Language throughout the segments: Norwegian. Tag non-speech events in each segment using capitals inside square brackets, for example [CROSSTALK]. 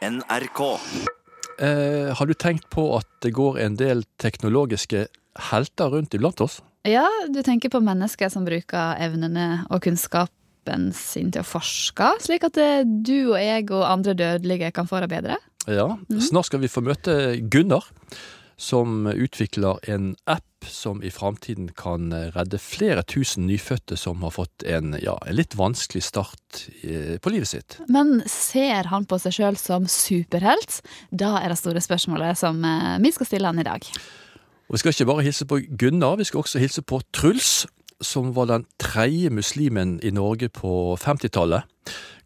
NRK. Eh, har du tenkt på at det går en del teknologiske helter rundt iblant oss? Ja, du tenker på mennesker som bruker evnene og kunnskapen sin til å forske, slik at eh, du og jeg og andre dødelige kan få det bedre? Ja. Snart skal vi få møte Gunnar, som utvikler en app som i framtiden kan redde flere tusen nyfødte som har fått en, ja, en litt vanskelig start på livet sitt. Men ser han på seg sjøl som superhelt? Da er det store spørsmålet som eh, vi skal stille han i dag. Og vi skal ikke bare hilse på Gunnar, vi skal også hilse på Truls, som var den tredje muslimen i Norge på 50-tallet.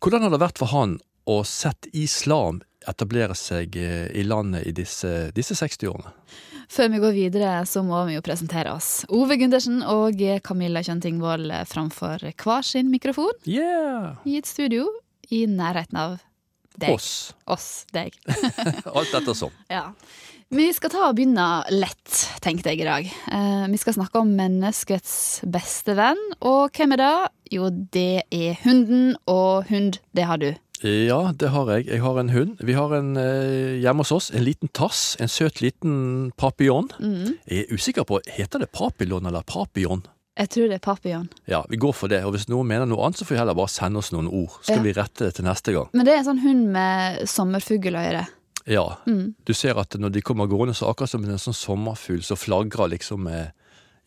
Hvordan har det vært for han å sett islam etablere seg eh, i landet i disse, disse 60 årene? Før vi går videre, så må vi jo presentere oss. Ove Gundersen og Camilla Kjøntingvold framfor hver sin mikrofon Yeah! i et studio i nærheten av deg. Oss. Oss, deg. [LAUGHS] Alt ettersom. Ja. Vi skal ta og begynne lett, tenkte jeg i dag. Eh, vi skal snakke om menneskets beste venn. Og hvem er det? Jo, det er hunden, og hund, det har du. Ja, det har jeg. Jeg har en hund. Vi har en eh, hjemme hos oss, en liten tass. En søt liten papillon. Mm. Jeg er usikker på, heter det papillon eller papillon? Jeg tror det er papillon. Ja, vi går for det. Og hvis noen mener noe annet, så får vi heller bare sende oss noen ord. Skal Ja. vi rette det til neste gang. Men det er en sånn hund med sommerfugløyre. Ja. Mm. Du ser at når de kommer gående, så akkurat som en sånn sommerfugl som flagrer liksom med,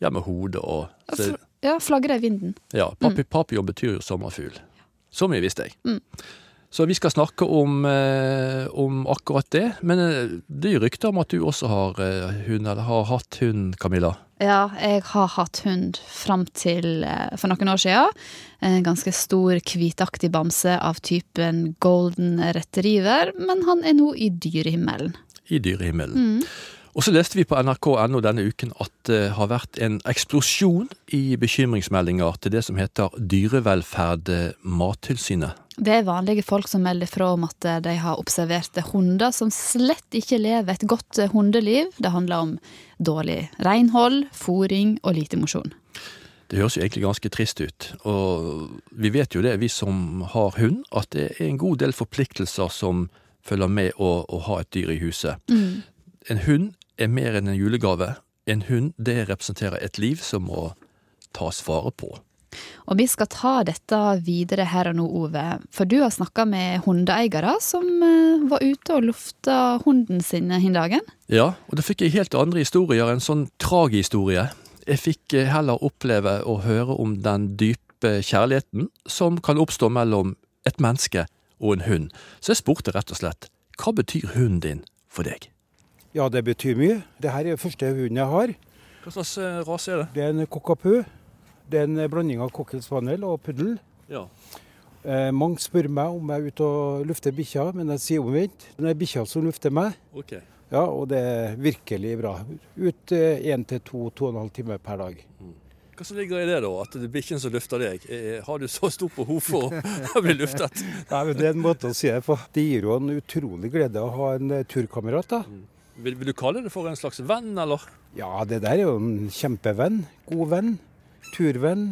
ja, med hodet og så, Ja, flagrer i vinden. Ja, papi, papillon betyr jo sommerfugl. Så mye visste jeg. Mm. Så vi skal snakke om, eh, om akkurat det. Men eh, det er rykter om at du også har eh, hund, eller har hatt hund, Camilla. Ja, jeg har hatt hund fram til for noen år siden. En ganske stor, hvitaktig bamse av typen golden retriever, men han er nå i dyrehimmelen. I dyrehimmelen. Og så leste vi på nrk.no denne uken at det har vært en eksplosjon i bekymringsmeldinger til det som heter Dyrevelferd Mattilsynet. Det er vanlige folk som melder fra om at de har observert hunder som slett ikke lever et godt hundeliv. Det handler om dårlig renhold, fôring og lite mosjon. Det høres jo egentlig ganske trist ut. Og vi vet jo det, vi som har hund, at det er en god del forpliktelser som følger med å, å ha et dyr i huset. En hund er mer enn en julegave. En hund det representerer et liv som må tas vare på. Og vi skal ta dette videre her og nå, Ove. For du har snakka med hundeeiere som eh, var ute og lufta hunden sin den dagen. Ja, og da fikk jeg helt andre historier, en sånn tragihistorie. Jeg fikk eh, heller oppleve å høre om den dype kjærligheten som kan oppstå mellom et menneske og en hund. Så jeg spurte rett og slett, hva betyr hunden din for deg? Ja, det betyr mye. Det her er første hunden jeg har. Hva slags eh, rase er det? Det er en cockapoo. Det er en blanding av cocker spaniel og puddel. Ja. Eh, mange spør meg om jeg er ute og lufter bikkja, men jeg sier omvendt. Det er bikkja som lufter meg, Okay. ja, og det er virkelig bra. Ut én til to, to og en halv time per dag. Hva som ligger i det da, at det er bikkjen som lufter deg? Eh, Har du så stort behov for å [LAUGHS] bli luftet? [LAUGHS] Nei, men Det er en måte å si det på. Det gir jo en utrolig glede å ha en eh, turkamerat. da. Vil, vil du kalle det for en slags venn, eller? Ja, det der er jo en kjempevenn. God venn. Turvenn.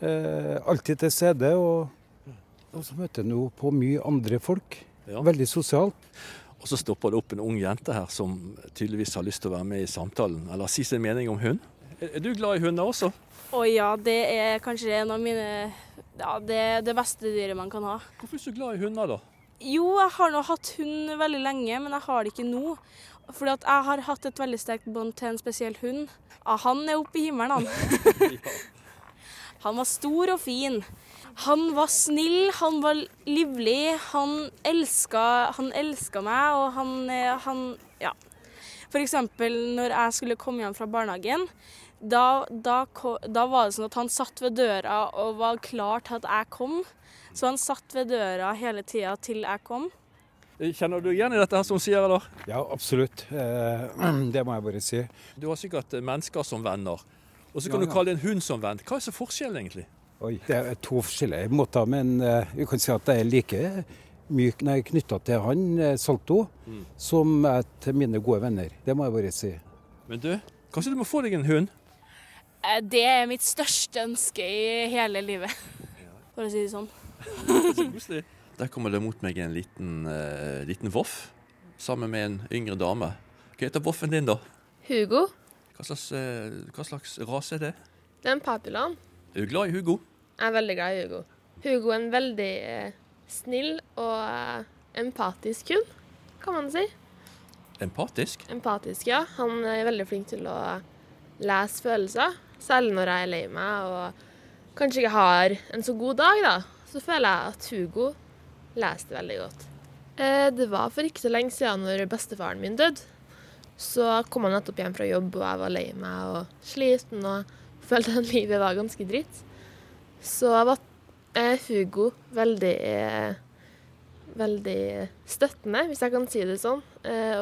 Eh, alltid til stede. Og, og så møter en jo på mye andre folk. Ja. Veldig sosialt. Og så stopper det opp en ung jente her som tydeligvis har lyst til å være med i samtalen, eller si sin mening om hund. Er, er du glad i hunder også? Å ja, det er kanskje en av mine Ja, det er det beste dyret man kan ha. Hvorfor er du så glad i hunder, da? Jo, jeg har nå hatt hund veldig lenge, men jeg har det ikke nå. Fordi at jeg har hatt et veldig sterkt bånd til en spesiell hund. Han er oppe i himmelen, han. [LAUGHS] Han var stor og fin. Han var snill, han var livlig. Han elska, han elska meg, og han, eh, han Ja. Eksempel når jeg skulle komme hjem fra barnehagen. Da, da, da var det sånn at han satt ved døra og var klar til at jeg kom. Så han satt ved døra hele tida til jeg kom. Kjenner du igjen i dette her som hun sier, eller? Ja, absolutt. Eh, [CLEARS THROAT] det må jeg bare si. Du har sikkert eh, mennesker som venner. Og så kan Ja, du kalle kalle en hund som venn. Hva er så forskjellen egentlig? Oi, det er to forskjellige måter, men eh, vi kan si at jeg er like myk når jeg er knytta til han, Salto, Salto, som til mine gode venner. Det må jeg bare si. Men du, kanskje du må få deg en hund? Eh, Det er mitt største ønske i hele livet. [LAUGHS] For å si det sånn. [LAUGHS] Så koselig. Der kommer det mot meg en liten, uh, liten voff sammen med en yngre dame. Hva heter voffen din, da? Hugo. Hva slags, uh, hva slags rase er det? Det er en papillon. Er du glad i Hugo? Jeg er veldig glad i Hugo. Hugo er en veldig uh, snill og empatisk hund, kan man si. Empatisk? Empatisk, ja. Han er veldig flink til å lese følelser. Særlig når jeg er lei meg og kanskje ikke har en så god dag, da. Så føler jeg at Hugo leser det veldig godt. Eh, det var for ikke så lenge siden når bestefaren min døde. Så kom han nettopp hjem fra jobb, og jeg var lei meg og sliten og følte at livet var ganske dritt. Så var eh, Hugo veldig eh, veldig støttende, hvis jeg kan si det sånn.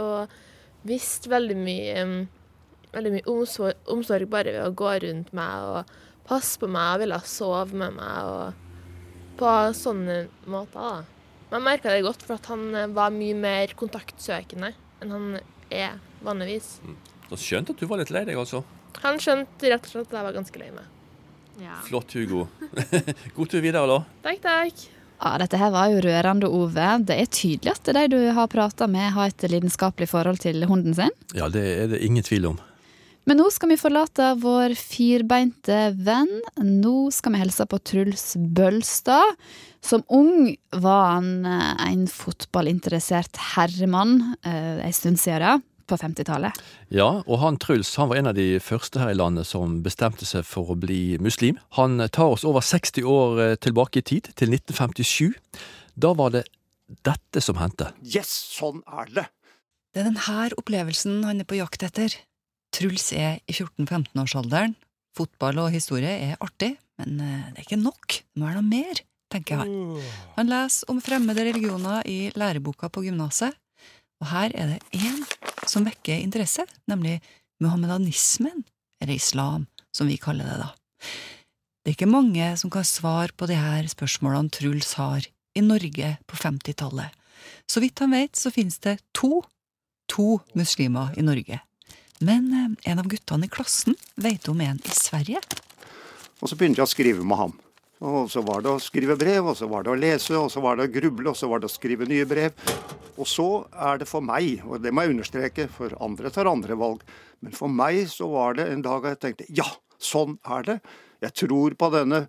Og visste veldig mye, veldig mye omsorg, bare ved å gå rundt meg og passe på meg og ville sove med meg og på sånne måter. da. Jeg merka det godt, for at han eh, var mye mer kontaktsøkende enn han er vanligvis. Mm. Så skjønte at du var litt lei deg, altså? Han skjønte rett og slett at jeg var ganske lei meg. Ja. Flott, Hugo. [LAUGHS] God tur videre, da. Takk, takk. Ja, Dette her var jo rørende, Ove. Det er tydelig at de du har prata med, har et lidenskapelig forhold til hunden sin. Ja, det er det ingen tvil om. Men nå skal vi forlate vår firbeinte venn. Nå skal vi hilse på Truls Bølstad. Som ung var han eh, en fotballinteressert herremann eh, en stund siden på 50-tallet. Ja, og han Truls han var en av de første her i landet som bestemte seg for å bli muslim. Han tar oss over 60 år eh, tilbake i tid, til 1957. Da var det dette som hendte. Yes, sånn er det! Det er denne opplevelsen han er på jakt etter. Truls er i 14-15-årsalderen. Fotball og historie er artig, men eh, det er ikke nok. Det må være noe mer, tenker han. Han leser om fremmede religioner i læreboka på gymnaset, og her er det én som vekker interesse, nemlig muhammedanismen, eller islam, som vi kaller det da. Det er ikke mange som kan svare på de her spørsmålene Truls har i Norge på 50-tallet. Så vidt han vet, så finnes det to, to muslimer i Norge. Men eh, en av guttene i klassen veit om en i Sverige. Og så begynte jeg å skrive med ham. Og så var det å skrive brev, og så var det å lese, og så var det å gruble, og så var det å skrive nye brev. Og så er det for meg, og det må jeg understreke, for andre tar andre valg, men for meg så var det en dag jeg tenkte ja, sånn er det. Jeg tror på denne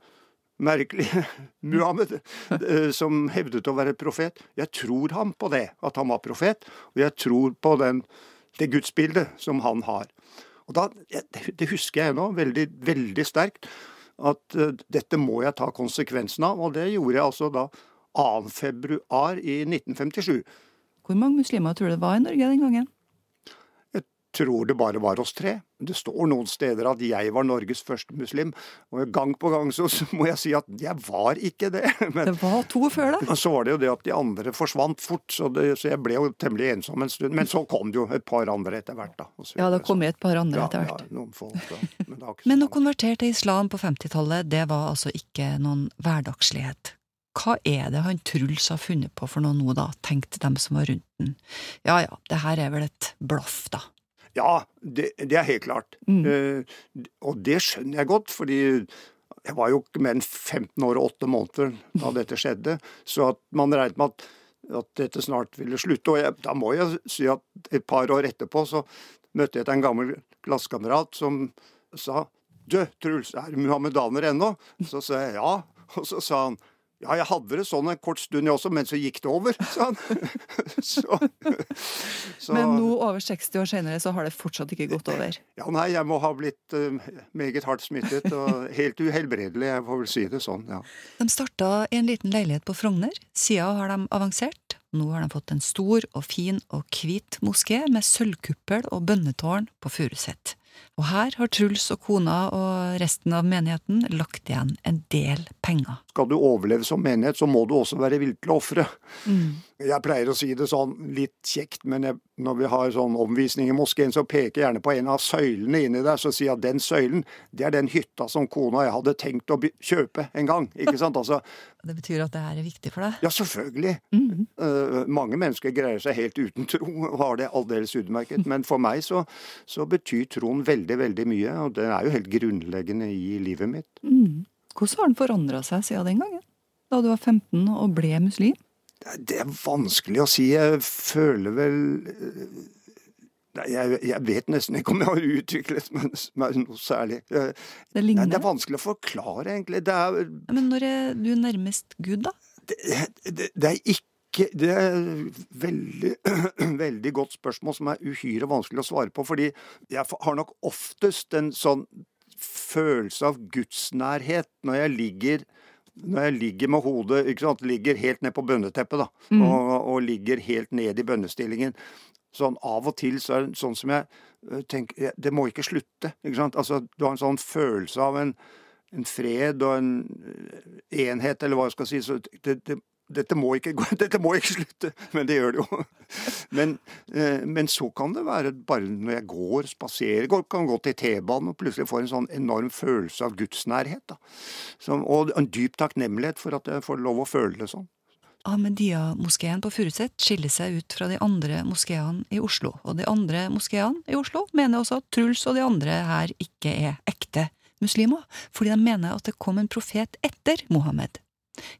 merkelige [LAUGHS] Muhammed, eh, som hevdet å være profet. Jeg tror ham på det, at han var profet, og jeg tror på den, det gudsbildet som han har. Og da, Det husker jeg ennå veldig, veldig sterkt at uh, dette må jeg ta konsekvensen av, og det gjorde jeg altså da 2. februar i 1957. Hvor mange muslimer tror du det var i Norge den gangen? Tror det bare var oss tre. Det står noen steder at jeg var Norges første muslim, og gang på gang så, må jeg si at jeg var ikke det. [LAUGHS] Men, det var to før deg. Så var det jo det at de andre forsvant fort, så, det, så jeg ble jo temmelig ensom en stund. Men så kom det jo et par andre etter hvert, da. Ja, det kom et par andre etter hvert. Ja, noen folk, da. Men, [LAUGHS] men å konvertere til islam på 50-tallet, det var altså ikke noen hverdagslighet. Hva er det han Truls har funnet på for noe nå, da, tenkte dem som var rundt den. Ja ja, det her er vel et blaff, da. Ja, det, det er helt klart. Mm. Uh, og det skjønner jeg godt, fordi jeg var jo ikke mer enn 15 år og 8 måneder da dette skjedde, så man regnet med at, at dette snart ville slutte. Og jeg, da må jeg si at et par år etterpå så møtte jeg en gammel klassekamerat som sa Du, Truls, er du muhammedaner ennå? Så sa jeg ja. Og så sa han ja, jeg hadde det sånn en kort stund jeg også, men så gikk det over, sa han. [LAUGHS] så, så, men nå, over 60 år senere, så har det fortsatt ikke gått over? Ja, nei, jeg må ha blitt uh, meget hardt smittet, og helt uhelbredelig, jeg får vel si det sånn, ja. De starta i en liten leilighet på Frogner. Siden har de avansert. Nå har de fått en stor og fin og hvit moské med sølvkuppel og bønnetårn på Furuset. Og her har Truls og kona og resten av menigheten lagt igjen en del penger. Skal du overleve som menighet, så må du også være villig til å ofre. Mm. Jeg pleier å si det sånn litt kjekt, men jeg, når vi har sånn omvisning i moskeen, så peker jeg gjerne på en av søylene inni der, så sier jeg at den søylen, det er den hytta som kona og jeg hadde tenkt å kjøpe en gang. Ikke [LAUGHS] sant? Altså, det betyr at det her er viktig for deg? Ja, selvfølgelig. Mm. Uh, mange mennesker greier seg helt uten tro og har det aldeles utmerket. Men for meg så, så, betyr troen veldig, veldig mye, og den er jo helt grunnleggende i livet mitt. Mm. Hvordan har den forandra seg siden den gangen? Da du var 15 og ble muslim? Det er vanskelig å si. Jeg føler vel jeg, jeg, vet nesten ikke om jeg har utviklet meg noe særlig. Det, Nei, det er vanskelig å forklare, egentlig. Det er, Men når er du nærmest Gud, da? Det, det, det er ikke Det er veldig, [CLEARS THROAT] veldig godt spørsmål som er uhyre vanskelig å svare på. Fordi jeg har nok oftest en sånn følelse av gudsnærhet når jeg ligger når jeg ligger med hodet ikke sant, ligger helt ned på bønneteppet da, mm. og, og, ligger helt ned i bønnestillingen, sånn av og til så er det sånn som jeg øh, tenker Det må ikke slutte. ikke sant? Altså, Du har en sånn følelse av en, en fred og en øh, enhet, eller hva jeg skal si. så det, det, dette må, ikke, [LAUGHS] dette må ikke slutte, men det gjør det jo. [LAUGHS] Men, øh, men, så kan det være bare når jeg går, spaserer, kan gå til T-banen og plutselig får en sånn enorm følelse av gudsnærhet. Som, og en dyp takknemlighet for at jeg får lov å føle det sånn. Ahmedia-moskeen på Furuset skiller seg ut fra de andre moskeene i Oslo, og de andre moskeene i Oslo mener også at Truls og de andre her ikke er ekte muslimer, fordi de mener at det kom en profet etter Mohammed.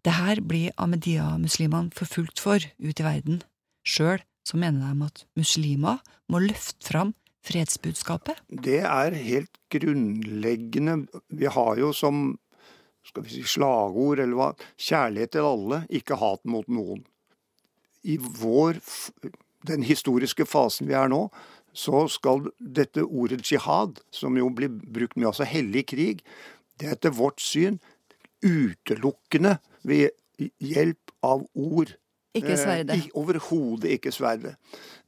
Det her blir Ahmedia-muslimene forfulgt for ute i verden. Sjøl så mener de at muslimer må løfte fram fredsbudskapet. Det er helt grunnleggende. Vi har jo som skal vi si, slagord, eller hva. Kjærlighet til alle, ikke hat mot noen. I vår, den historiske fasen vi er nå, så skal dette ordet jihad, som jo blir brukt mye, altså hellig krig, det er etter vårt syn utelukkende ved hjelp av ord. Ikke eh, sverdet. Eh, Overhodet ikke sverdet.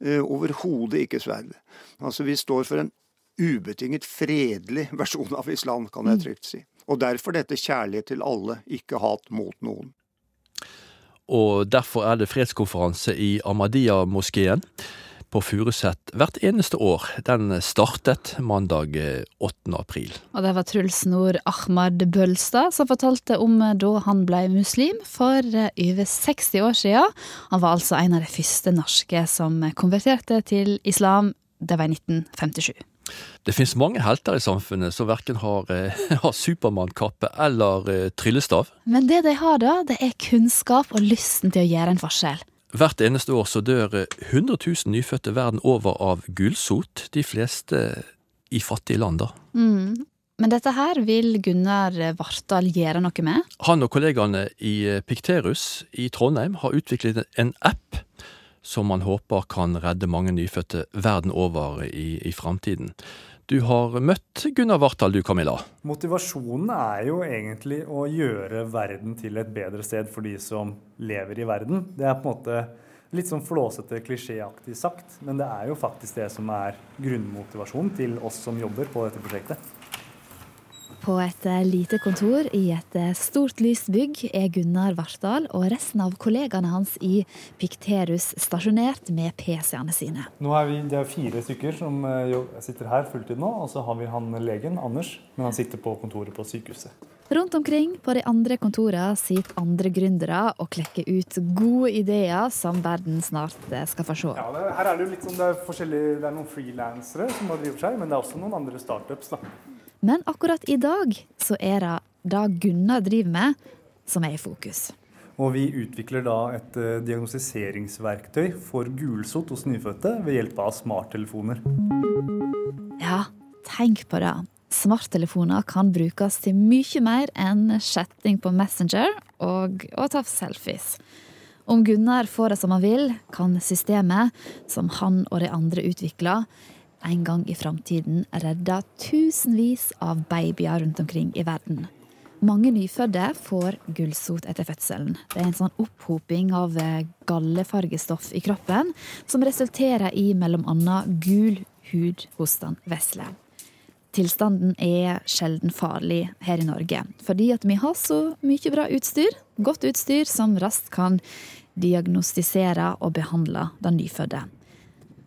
Eh, Overhodet ikke sverdet. Altså, vi står for en ubetinget fredelig versjon av islam, kan jeg trygt si. Og derfor dette kjærlighet til alle, ikke hat mot noen. Og derfor er det fredskonferanse i Ahmadiyya-moskeen på Furuset hvert eneste år. Den startet mandag 8. Eh, april. Og det var Truls Nord Ahmad Bølstad som fortalte om eh, da han ble muslim for eh, over 60 år siden. Han var altså en av de første norske som konverterte til islam. Det var i 1957. Det finnes mange helter i samfunnet som verken har, [LAUGHS] har Supermann-kappe eller tryllestav. Men det de har, da, det er kunnskap og lysten til å gjøre en forskjell. Hvert eneste år så dør 100 000 nyfødte verden over av gulsot, de fleste i fattige land, da. Mm. Men dette her vil Gunnar Vartdal gjøre noe med? Han og kollegaene i Pikterus i Trondheim har utviklet en app som man håper kan redde mange nyfødte verden over i, i framtiden. Du har møtt Gunnar Vartdal, du Camilla. Motivasjonen er jo egentlig å gjøre verden til et bedre sted for de som lever i verden. Det er på en måte litt sånn flåsete, klisjéaktig sagt, men det er jo faktisk det som er grunnmotivasjonen til oss som jobber på dette prosjektet. På et eh, lite kontor i et eh, stort, lyst bygg er Gunnar Vartdal og resten av kollegaene hans i Pikterus stasjonert med PC-ene sine. Nå er vi, Det er fire stykker som eh, sitter her fulltid nå, og så har vi han legen, Anders, men han sitter på kontoret på sykehuset. Rundt omkring på de andre kontorene sitter andre gründere og klekker ut gode ideer som verden snart skal få se. Ja, det, her er det jo litt sånn, det er, det er noen frilansere som har drevet seg, men det er også noen andre startups. da. Men akkurat i dag så er det det Gunnar driver med, som er i fokus. Og vi utvikler da et uh, diagnostiseringsverktøy for gulsott hos nyfødte ved hjelp av smarttelefoner. Ja, tenk på det. Smarttelefoner kan brukes til mye mer enn chatting på Messenger og å ta selfies. Om Gunnar får det som han vil, kan systemet, som han og de andre utvikler, en gang i framtiden redde tusenvis av babyer rundt omkring i verden. Mange nyfødte får gullsot etter fødselen. Det er en sånn opphoping av eh, gallefargestoff i kroppen som resulterer i bl.a. gul hud hos den vesle. Tilstanden er sjelden farlig her i Norge, fordi vi har så mye bra utstyr, godt utstyr, som raskt kan diagnostisere og behandle den nyfødte.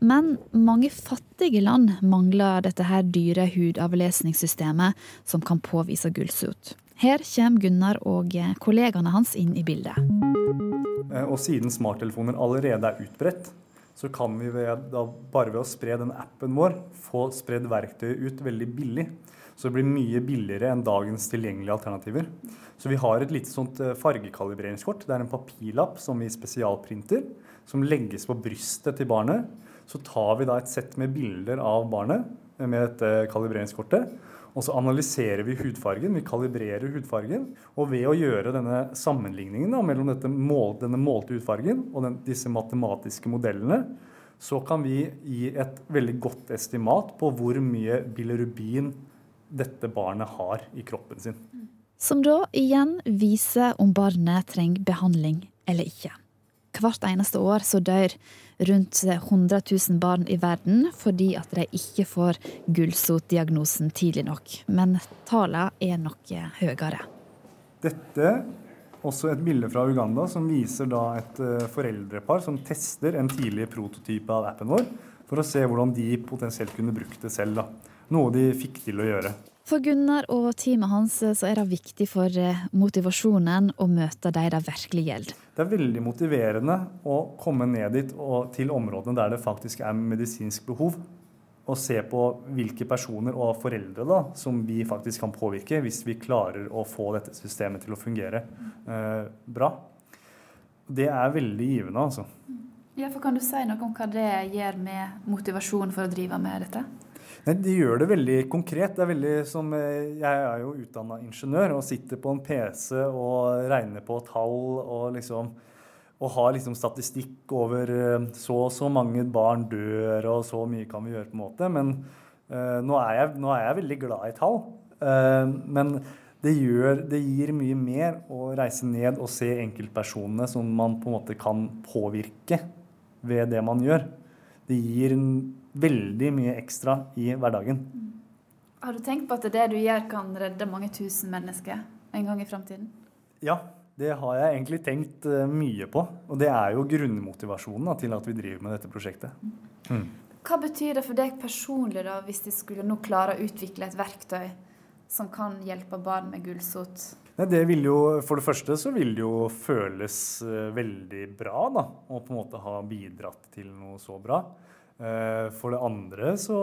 Men mange fattige land mangler dette her dyre hudavlesningssystemet som kan påvise gulsot. Her kommer Gunnar og kollegaene hans inn i bildet. Eh, og siden smarttelefoner allerede er utbredt, så kan vi ved, da, bare ved å spre den appen vår få spredd verktøyet ut veldig billig. Så det blir mye billigere enn dagens tilgjengelige alternativer. Så vi har et lite sånt fargekalibreringskort. fargekaliberingskort. Det er en papirlapp som vi spesialprinter, som legges på brystet til barnet. Så tar vi da et sett med bilder av barnet med dette kalibreringskortet. Og så analyserer vi hudfargen, vi kalibrerer hudfargen. Og ved å gjøre denne sammenligningen da, mellom mål, denne målte hudfargen og den, disse matematiske modellene, så kan vi gi et veldig godt estimat på hvor mye bilirubin dette barnet har i kroppen sin. Som da igjen viser om barnet trenger behandling eller ikke. Hvert eneste år så dør rundt 100 000 barn i verden fordi at de ikke får gulsotdiagnosen tidlig nok. Men tallene er noe høyere. Dette er også et bilde fra Uganda som viser et eh, foreldrepar som tester en tidlig prototype av appen vår, for å se hvordan de potensielt kunne brukt det selv. da. Noe de fikk til å gjøre. For Gunnar og teamet hans eh, så er det viktig for eh, motivasjonen å møte de det virkelig gjelder. Det er veldig motiverende å komme ned dit og til områdene der det faktisk er medisinsk behov. Og se på hvilke personer og foreldre da, som vi faktisk kan påvirke hvis vi klarer å få dette systemet til å fungere eh, bra. Det er veldig givende, altså. Ja, for Kan du si noe om hva det gjør med motivasjonen for å drive med dette? Nei, De gjør det veldig konkret. Det er veldig som, eh, Jeg er jo utdanna ingeniør og sitter på en PC og regner på tall og liksom og har liksom statistikk over eh, så og så mange barn dør, og så mye kan vi gjøre, på en måte. Men uh, nå, er jeg, nå, er jeg, veldig glad i tall. Uh, men det, gjør, det gir mye mer å reise ned og se enkeltpersonene som man på en måte kan påvirke ved det man gjør. Det gir en veldig mye ekstra i hverdagen. Har du tenkt på at det du gjør, kan redde mange tusen mennesker en gang i framtiden? Ja, det har jeg egentlig tenkt eh, mye på. Og det er jo grunnmotivasjonen da, til at vi driver med dette prosjektet. Mm. Hva betyr det for deg personlig da, hvis de skulle nå klare å utvikle et verktøy som kan hjelpe barn med gulsot? Det vil jo, For det første så vil det jo føles eh, veldig bra da, å på en måte ha bidratt til noe så bra. Eh, for det andre så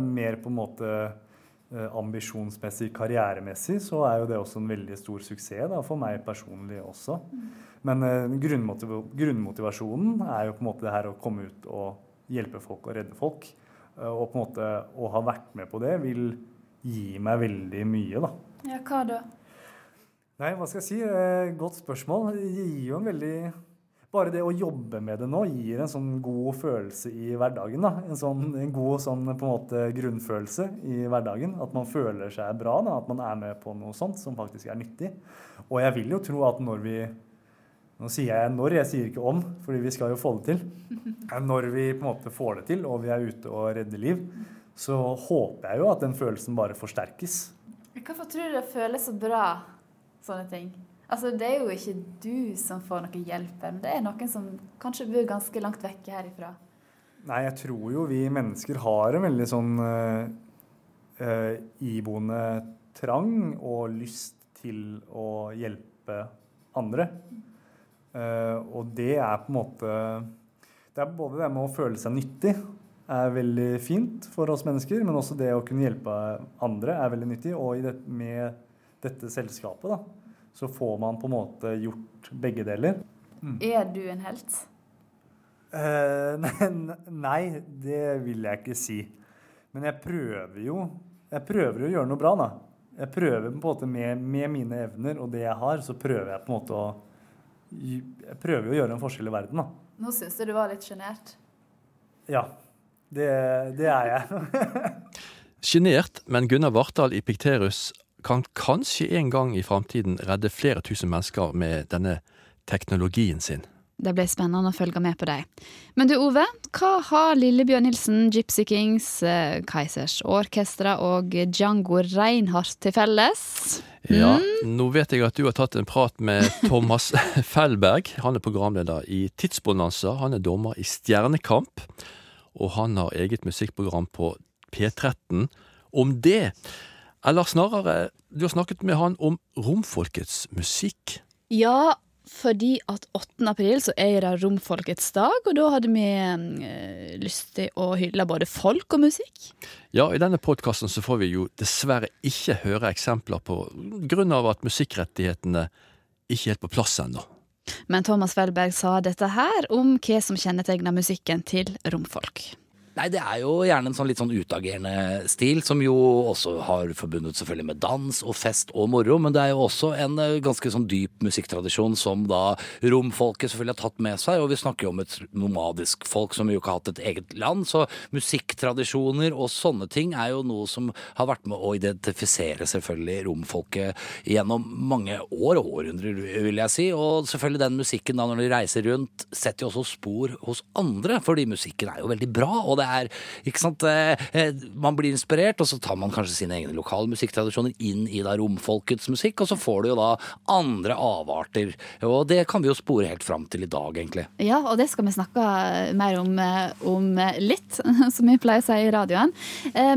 mer på en måte eh, ambisjonsmessig, karrieremessig, så er jo det også en veldig stor suksess da, for meg personlig også. Men eh, grunnmotiv grunnmotivasjonen er jo på en måte det her å komme ut og hjelpe folk og redde folk. Og på en måte å ha vært med på det vil gi meg veldig mye, da. Ja, hva da? Nei, hva skal jeg si? Godt spørsmål. Det gir jo en veldig bare det å jobbe med det nå gir en sånn god følelse i hverdagen. Da. En, sånn, en god sånn, på en måte, grunnfølelse i hverdagen. At man føler seg bra. Da. At man er med på noe sånt som faktisk er nyttig. Og jeg vil jo tro at når vi Nå sier jeg når, jeg sier ikke om, fordi vi skal jo få det til. [LAUGHS] Når vi på en måte får det til, og vi er ute og redder liv, så håper jeg jo at den følelsen bare forsterkes. Hvorfor tror du det føles så bra, sånne ting? Altså, Det er jo ikke du som får noe hjelp, men det er noen som kanskje bor ganske langt vekke herifra. Nei, jeg tror jo vi mennesker har en veldig sånn uh, uh, iboende trang og lyst til å hjelpe andre. Uh, og det er på en måte Det er både det med å føle seg nyttig er veldig fint for oss mennesker, men også det å kunne hjelpe andre er veldig nyttig. Og det, med dette selskapet, da, så får man på en måte gjort begge deler. Mm. Er du en helt? [LAUGHS] Uh, nei, det vil jeg ikke si. Men jeg prøver jo jeg prøver å gjøre noe bra, da. Jeg prøver på en måte med, med, mine evner og det jeg har, så prøver jeg på en måte å Jeg prøver å gjøre en forskjell i verden, da. Nå syns du du var litt sjenert? Ja. Det, det er jeg. [LAUGHS] Sjenert, men Gunnar Vartdal i Pikterus kan kanskje en gang i framtiden redde flere tusen mennesker med denne teknologien sin. Det ble spennende å følge med på deg. Men du Ove, hva har Lillebjørn Nilsen, Gypsy Kings, Keisers Orkestra og Django Reinhardt til felles? Ja, mm. nå vet jeg at du har tatt en prat med Thomas [LAUGHS] Fellberg. Han er programleder i Tidsbonanza. Han er dommer i Stjernekamp. Og han har eget musikkprogram på P13 om det. Eller snarere, du har snakket med han om romfolkets musikk. Ja, fordi at 8. april så er det romfolkets dag, og da hadde vi eh, lyst til å hylle både folk og musikk. Ja, i denne podkasten så får vi jo dessverre ikke høre eksempler på grunn av at musikkrettighetene ikke helt på plass ennå. Men Thomas Welberg sa dette her om hva som kjennetegner musikken til romfolk. Nei, det er jo gjerne en sånn litt sånn utagerende stil, som jo også har forbundet selvfølgelig med dans og fest og moro, men det er jo også en eh, ganske sånn dyp musikktradisjon som da romfolket selvfølgelig har tatt med seg, og vi snakker jo om et nomadisk folk som jo ikke har hatt et eget land, så musikktradisjoner og sånne ting er jo noe som har vært med å identifisere selvfølgelig romfolket gjennom mange år og århundrer, vil jeg si, og selvfølgelig den musikken da når de reiser rundt, setter jo også spor hos andre, fordi musikken er jo veldig bra, og det er ikke sant, eh, eh, Man blir inspirert, og så tar man kanskje sine egne lokale musikktradisjoner inn i da romfolkets musikk, og så får du jo da andre avarter. Og det kan vi jo spore helt fram til i dag, egentlig. Ja, og det skal vi snakke mer om, eh, om litt, [LAUGHS] som vi pleier å si i radioen.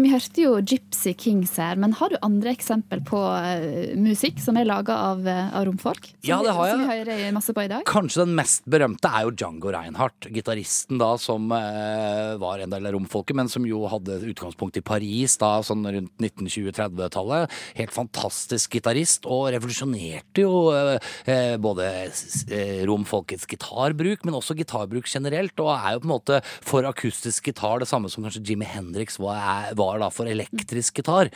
Vi hørte jo Gypsy Kings her, men har du andre eksempel på musikk som er laga av, av, romfolk? Som, ja, det har jeg. Som vi hører masse på i dag? Kanskje den mest berømte er jo Django Reinhardt, gitaristen da som var en del av romfolket, men som jo hadde utgangspunkt i Paris da, sånn rundt 1920-30-tallet. Helt fantastisk gitarist, og revolusjonerte jo eh, både eh, romfolkets gitarbruk, men også gitarbruk generelt, og er jo på en måte for akustisk gitar det samme som kanskje Jimmy Hendrix var, var da for elektrisk gitar.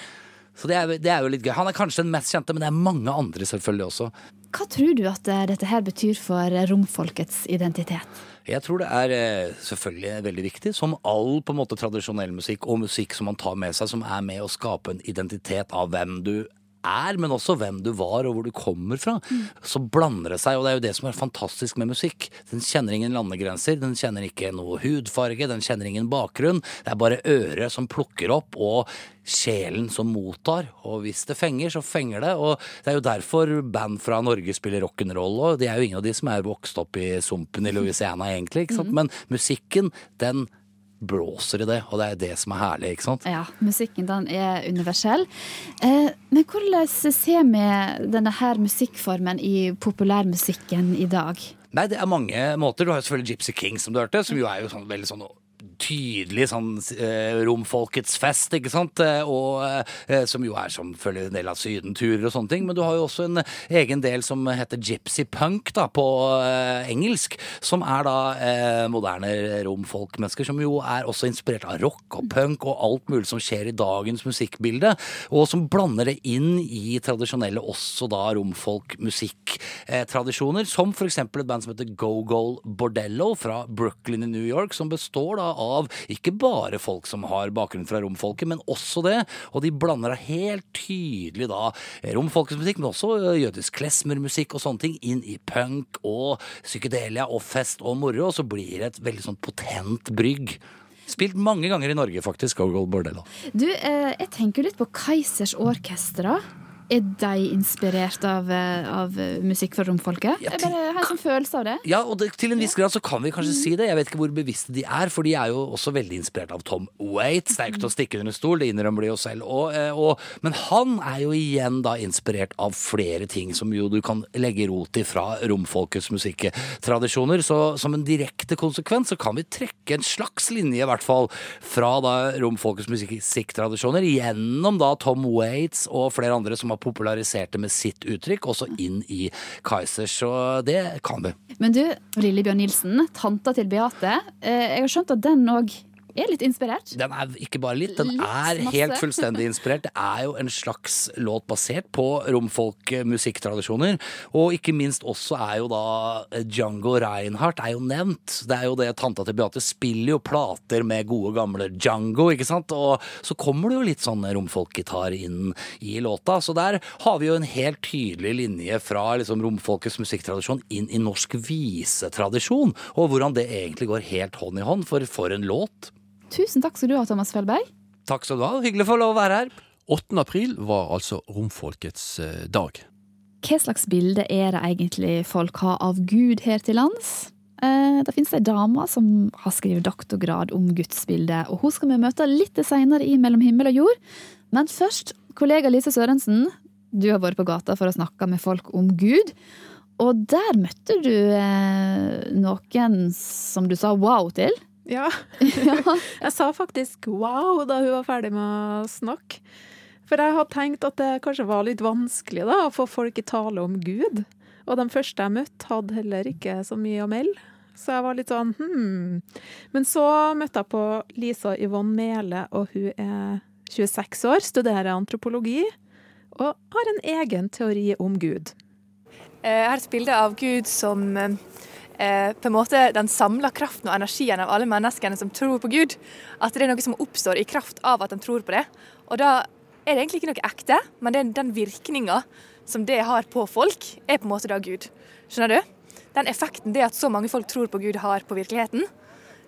Så det er, det er, jo litt gøy. Han er kanskje den mest kjente, men det er mange andre selvfølgelig også. Hva tror du at eh, dette her betyr for romfolkets identitet? Jeg tror det er eh, selvfølgelig veldig viktig, som all på en måte tradisjonell musikk og musikk som man tar med seg, som er med å skape en identitet av hvem du er, men også hvem du var og hvor du kommer fra. Mm. Så blander det seg, og det er jo det som er fantastisk med musikk. Den kjenner ingen landegrenser, den kjenner ikke noe hudfarge, den kjenner ingen bakgrunn. Det er bare øret som plukker opp, og sjelen som mottar. Og hvis det fenger, så fenger det. Og det er jo derfor band fra Norge spiller rock'n'roll òg. De er jo ingen av de som er vokst opp i sumpen i Louisiana, egentlig. ikke sant? Mm. Men musikken, den blåser i det, og det er det som er herlig, ikke sant? Ja, musikken den er universell. Eh, men hvordan ser vi denne her musikkformen i populærmusikken i dag? Nei, det er mange måter. Du har jo selvfølgelig Gypsy King, som du hørte, som jo er jo sånn, veldig sånn tydelig sånn eh, romfolkets fest, ikke sant, eh, og eh, som jo er som følger en del av sydenturer og sånne ting. Men du har jo også en egen del som heter gypsy punk da, på eh, engelsk, som er da eh, moderne romfolkmennesker, som jo er også inspirert av rock og punk og alt mulig som skjer i dagens musikkbilde, og som blander det inn i tradisjonelle også da romfolk-musikktradisjoner, som for eksempel et band som heter Go-Go Bordello fra Brooklyn i New York, som består da av ikke bare folk som har bakgrunn fra romfolket, men også det. Og de blander da helt tydelig da romfolkets musikk, men også jødisk klesmermusikk og sånne ting inn i punk og psykedelia og fest og moro, og så blir det et veldig sånn potent brygg. Spilt mange ganger i Norge, faktisk. Gogol Bordello. Du, eh, jeg tenker litt på Kaizers Orkestra. Er de inspirert av, eh, av eh, musikk fra romfolket? Ja, til, jeg bare har en sånn følelse av det. Ja, og det, til en viss grad så kan vi kanskje mm. si det. Jeg vet ikke hvor bevisste de er, for de er jo også veldig inspirert av Tom Waits. Det er jo ikke til å stikke under stol, det innrømmer de jo selv. Og, eh, og, men han er jo igjen da inspirert av flere ting som jo du kan legge rot i fra romfolkets musikktradisjoner. Så som en direkte konsekvens så kan vi trekke en slags linje, i hvert fall, fra da romfolkets musikktradisjoner gjennom da Tom Waits og flere andre som har popularisert det med sitt uttrykk, også inn i Kaizers. Så det kan vi. Men du, Lillebjørn Nilsen, tanta til Beate. Eh, jeg har skjønt at den òg er litt inspirert? Den er ikke bare litt, den litt er masse. helt fullstendig [LAUGHS] inspirert. Det er jo en slags låt basert på romfolk-musikktradisjoner. Og ikke minst også er jo da Django Reinhardt er jo nevnt. Det er jo det tanta til Beate spiller jo plater med gode, gamle Django, ikke sant. Og så kommer det jo litt sånn romfolkgitar inn i låta. Så der har vi jo en helt tydelig linje fra liksom romfolkets musikktradisjon inn i norsk visetradisjon. Og hvordan det egentlig går helt hånd i hånd. For for en låt. Tusen takk skal du ha, Thomas Felberg. Takk skal du ha. Hyggelig å få lov å være her. 8. april var altså romfolkets eh, dag. Hva slags bilde er det egentlig folk har av Gud her til lands? Eh, det finnes ei dame som har skrevet doktorgrad om gudsbildet, og hun skal vi møte litt seinere i Mellom himmel og jord. Men først, kollega Lise Sørensen, du har vært på gata for å snakke med folk om Gud. Og der møtte du eh, noen som du sa wow til. [LAUGHS] Ja. jeg sa faktisk wow da hun var ferdig med å snakke. For jeg hadde tenkt at det kanskje var litt vanskelig da, å få folk i tale om Gud. Og de første jeg møtte, hadde heller ikke så mye å melde. Så jeg var litt sånn hm. Men så møtte jeg på Lisa Yvonne Mele, og hun er 26 år, studerer antropologi og har en egen teori om Gud. Jeg har et bilde av Gud som eh, på en måte den samla kraften og energien av alle menneskene som tror på Gud. At det er noe som oppstår i kraft av at de tror på det. Og da er det egentlig ikke noe ekte, men det er den virkninga som det har på folk, er på en måte da Gud. Skjønner du? Den effekten det at så mange folk tror på Gud har på virkeligheten,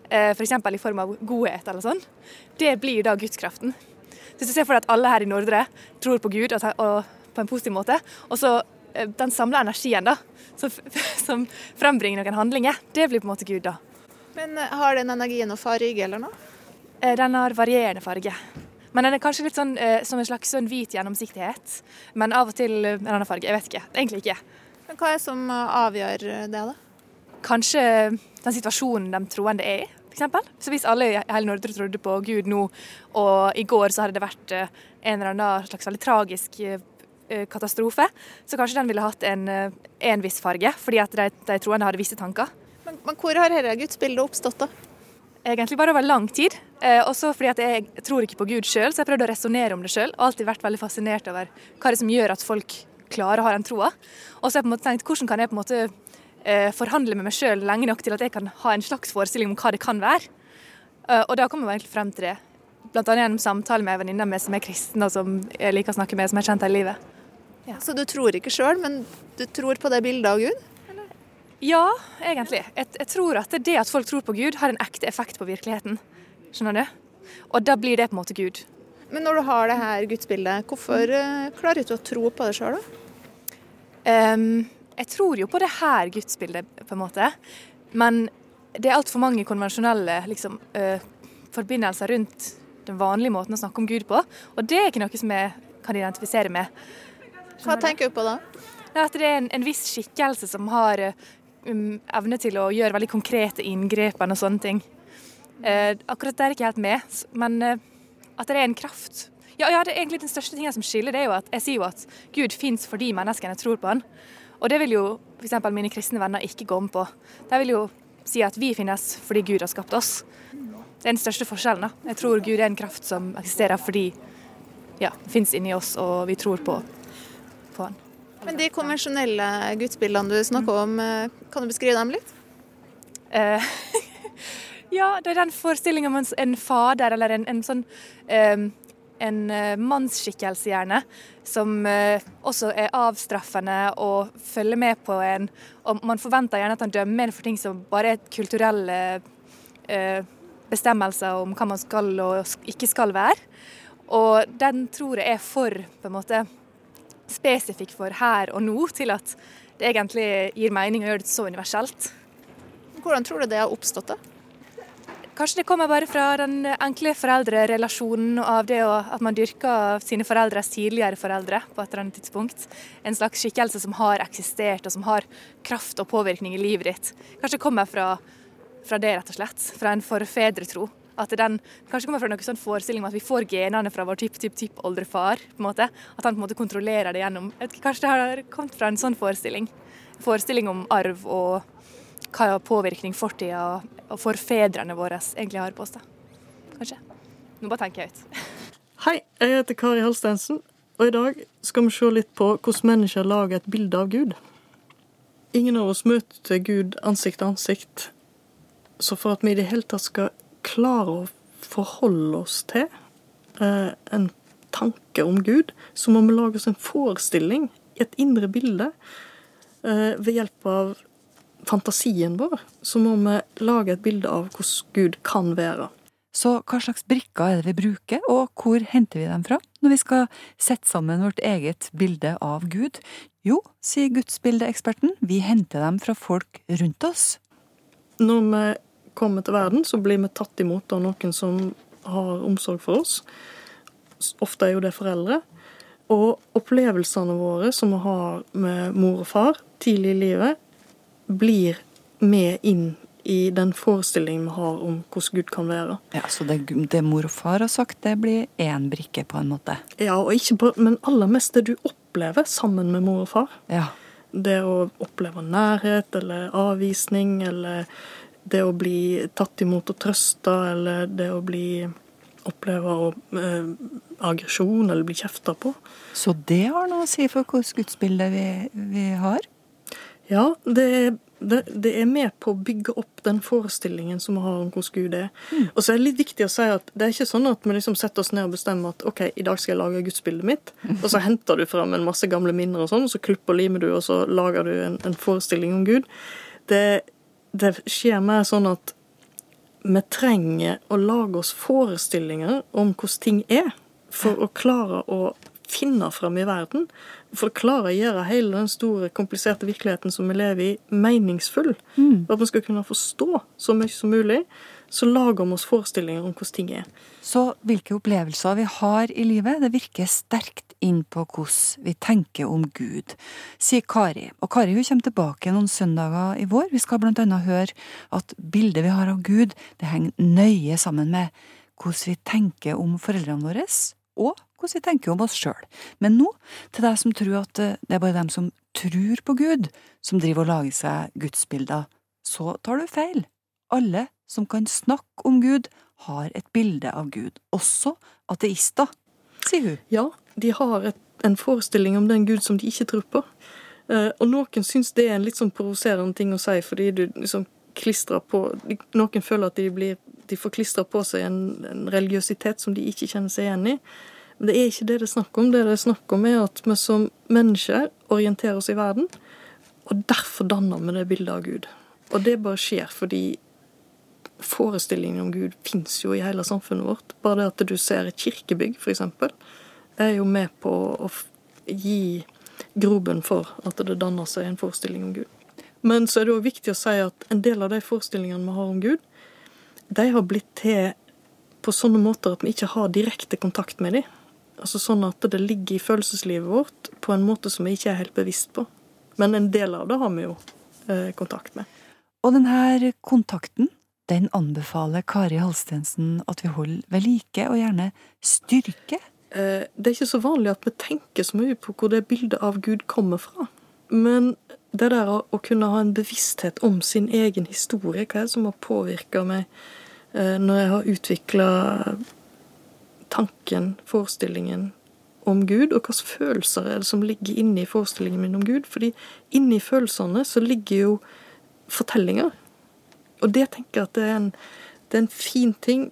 eh, f.eks. i form av godhet eller sånn, det blir da gudskraften. Så hvis du ser for deg at alle her i Nordre tror på Gud og, og på en positiv måte, og så den samla energien da, som, [LAUGHS] som frembringer noen handlinger, det blir på en måte Gud, da. Men eh, har den energien noe farge eller noe? Den har varierende farge. Men den er kanskje litt sånn eh, som en slags sånn hvit gjennomsiktighet. Men av og til en annen farge. Jeg vet ikke. Egentlig ikke. Men Hva er det som avgjør det, da? Kanskje den situasjonen de troende er i, f.eks. Så hvis alle i hele Nordre trodde på Gud nå, og i går så hadde det vært eh, en eller annen slags veldig tragisk eh, katastrofe, så kanskje den ville hatt en, en viss farge, fordi at de, de troende hadde visse tanker. Men, men hvor har dette gudsbildet oppstått, da? egentlig bare over lang tid. Eh, også fordi at jeg tror ikke på Gud sjøl, så jeg prøvde å resonnere om det sjøl. Alltid vært veldig fascinert over hva det er som gjør at folk klarer å ha den troa. Og så har jeg på en måte tenkt hvordan kan jeg på en måte eh, forhandle med meg sjøl lenge nok til at jeg kan ha en slags forestilling om hva det kan være. Eh, og da kommer vi egentlig frem til det. Annet gjennom samtale med en venninne som er kristen, og som jeg liker å snakke med, som er har kjent hele livet. Ja. Så du tror ikke sjøl, men du tror på det bildet av Gud? Ja, egentlig. Jeg, jeg, tror at det at folk tror på Gud, har en ekte effekt på virkeligheten. Skjønner du? Og da blir det på en måte Gud. Men når du har det her gudsbildet, hvorfor uh, klarer du ikke å tro på det sjøl, da? Um, jeg tror jo på det her gudsbildet, på en måte. Men det er altfor mange konvensjonelle liksom, uh, forbindelser rundt den vanlige måten å snakke om Gud på. Og det er ikke noe som jeg kan identifisere med. Hva tenker du på da? At det er en, en viss skikkelse som har uh, um, evne til å gjøre veldig konkrete inngrepen og sånne ting. Uh, akkurat det er ikke helt med, men uh, at det er en kraft. Ja, ja, det er egentlig Den største tingen som skiller, det er jo at jeg sier jo at Gud fins fordi menneskene tror på han. Og det vil jo f.eks. mine kristne venner ikke gå om på. De vil jo si at vi finnes fordi Gud har skapt oss. Det er den største forskjellen. da. Jeg tror Gud er en kraft som eksisterer fordi ja, fins inni oss, og vi tror på, på han. Men de konvensjonelle gudsbildene du snakker om, eh, kan du beskrive dem litt? Uh, [LAUGHS] ja, det er den forestillinga om en fader, eller en, en sånn um, en mannsskikkelse, gjerne, som uh, også er avstraffende og følger med på en. Og man forventer gjerne at han dømmer en for ting som bare er kulturelle uh, bestemmelser om hva man skal og ikke skal være. Og den tror jeg er for på en måte spesifikk for her og nå, til at det egentlig gir mening å gjøre det så universelt. Hvordan tror du det har oppstått, da? Kanskje det kommer bare fra den enkle foreldrerelasjonen av det at man dyrker sine foreldres tidligere foreldre på et eller annet tidspunkt. En slags skikkelse som har eksistert og som har kraft og påvirkning i livet ditt. Kanskje det kommer fra, fra det, rett og slett. Fra en forfedretro. At den kanskje kommer fra noen sånn forestilling om at vi får genene fra vår tipp-tipp-tippoldefar. på en måte. At han på en måte kontrollerer det gjennom Kanskje det har kommet fra en sånn forestilling. Forestilling om arv og hva påvirkning fortida og forfedrene våre egentlig har på oss. da. Kanskje. Nå bare tenker jeg ut. Hei, jeg heter Kari Halstensen, og i dag skal vi se litt på hvordan mennesker lager et bilde av Gud. Ingen av oss møter Gud ansikt til ansikt, så for at vi i det hele tatt skal klare å forholde oss til eh, en tanke om Gud, så må vi lage oss en forestilling, et indre bilde. Eh, ved hjelp av fantasien vår så må vi lage et bilde av hvordan Gud kan være. Så hva slags brikker er det vi bruker, og hvor henter vi dem fra når vi skal sette sammen vårt eget bilde av Gud? Jo, sier gudsbildeeksperten, vi henter dem fra folk rundt oss. Når vi kommer til verden, så blir vi tatt imot av noen som har omsorg for oss. Ofte er jo det foreldre. Og opplevelsene våre som vi har med mor og far tidlig i livet, blir med inn i den forestillingen vi har om hvordan Gud kan være. Ja, Så det, det mor og far har sagt, det blir én brikke, på en måte? Ja, og ikke bare, men aller mest det du opplever sammen med mor og far. Ja. Det å oppleve nærhet eller avvisning, eller det å bli tatt imot og trøsta, eller det å bli oppleve eh, aggresjon eller bli kjefta på. Så det har noe å si for hvilket gudsbilde vi, vi har? Ja, det, det, det, er med på å bygge opp den forestillingen som vi har om hvordan Gud er. Mm. Og så er det litt viktig å si at det er ikke sånn at vi liksom setter oss ned og bestemmer at OK, i dag skal jeg lage gudsbildet mitt, mm. og så henter du fram en masse gamle minner og sånn, og så klipper og limer du, og så lager du en, en forestilling om Gud. Det, det skjer mer sånn at vi trenger å lage oss forestillinger om hvordan ting er, for å klare å finne fram i verden. For å klare å gjøre hele den store, kompliserte virkeligheten som vi lever i, meningsfull. Mm. At vi skal kunne forstå så mye som mulig, så lager vi oss forestillinger om hvordan ting er. Så hvilke opplevelser vi har i livet, det virker sterkt inn på hvordan vi tenker om Gud, sier Kari. Og Kari hun kommer tilbake noen søndager i vår. Vi skal blant annet høre at bildet vi har av Gud, det henger nøye sammen med hvordan vi tenker om foreldrene våre, og hvordan vi tenker om oss sjøl. Men nå til deg som tror at eh, det er bare dem som tror på Gud, som driver og lager seg gudsbilder, så tar du feil. Alle som kan snakke om Gud, har et bilde av Gud. Også ateister, sier hun. Ja, de har et, en forestilling om den Gud som de ikke tror på. Uh, og noen syns det er en litt sånn provoserende ting å si, fordi du liksom klistrer på Noen føler at de, blir, de får klistra på seg en, en religiøsitet som de ikke kjenner seg igjen i. Men det er ikke det det er snakk om. Det det er snakk om, er at vi som mennesker orienterer oss i verden, og derfor danner vi det bildet av Gud. Og det bare skjer fordi forestillingen om Gud fins jo i hele samfunnet vårt. Bare det at du ser et kirkebygg, f.eks., er jo med på å gi grobunn for at det danner seg en forestilling om Gud. Men så er det òg viktig å si at en del av de forestillingene vi har om Gud, de har blitt til på sånne måter at vi ikke har direkte kontakt med dem. Altså sånn at det ligger i følelseslivet vårt på en måte som vi ikke er helt bevisst på. Men en del av det har vi jo eh, kontakt med. Og denne kontakten, den anbefaler Kari Halstensen at vi holder ved like, og gjerne styrker? Eh, det er ikke så vanlig at vi tenker så mye på hvor det bildet av Gud kommer fra. Men det der å kunne ha en bevissthet om sin egen historie, hva er det som har påvirka meg eh, når jeg har utvikla tanken, forestillingen om Gud, og hvilke følelser er det som ligger inni forestillingen min om Gud? Fordi inni følelsene så ligger jo fortellinger. Og det tenker jeg at det er en, det er en fin ting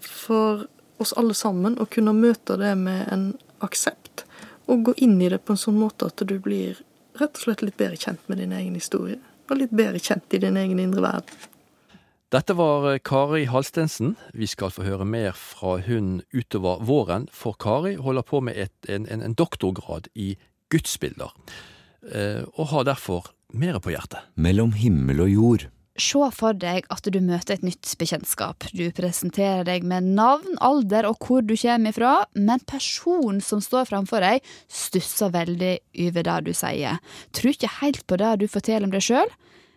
for oss alle sammen å kunne møte det med en aksept, og gå inn i det på en sånn måte at du blir rett og slett litt bedre kjent med din egen historie. Og litt bedre kjent i din egen indre verden. Dette var eh, Kari Halstensen. Vi skal få høre mer fra hun utover våren, for Kari holder på med et, en, en, doktorgrad i gudsbilder, eh, og har derfor mer på hjertet. Mellom himmel og jord. Se for deg at du møter et nytt bekjentskap. Du presenterer deg med navn, alder og hvor du kommer ifra, men personen som står framfor deg, stusser veldig over det du sier. Tror ikke helt på det du forteller om deg sjøl.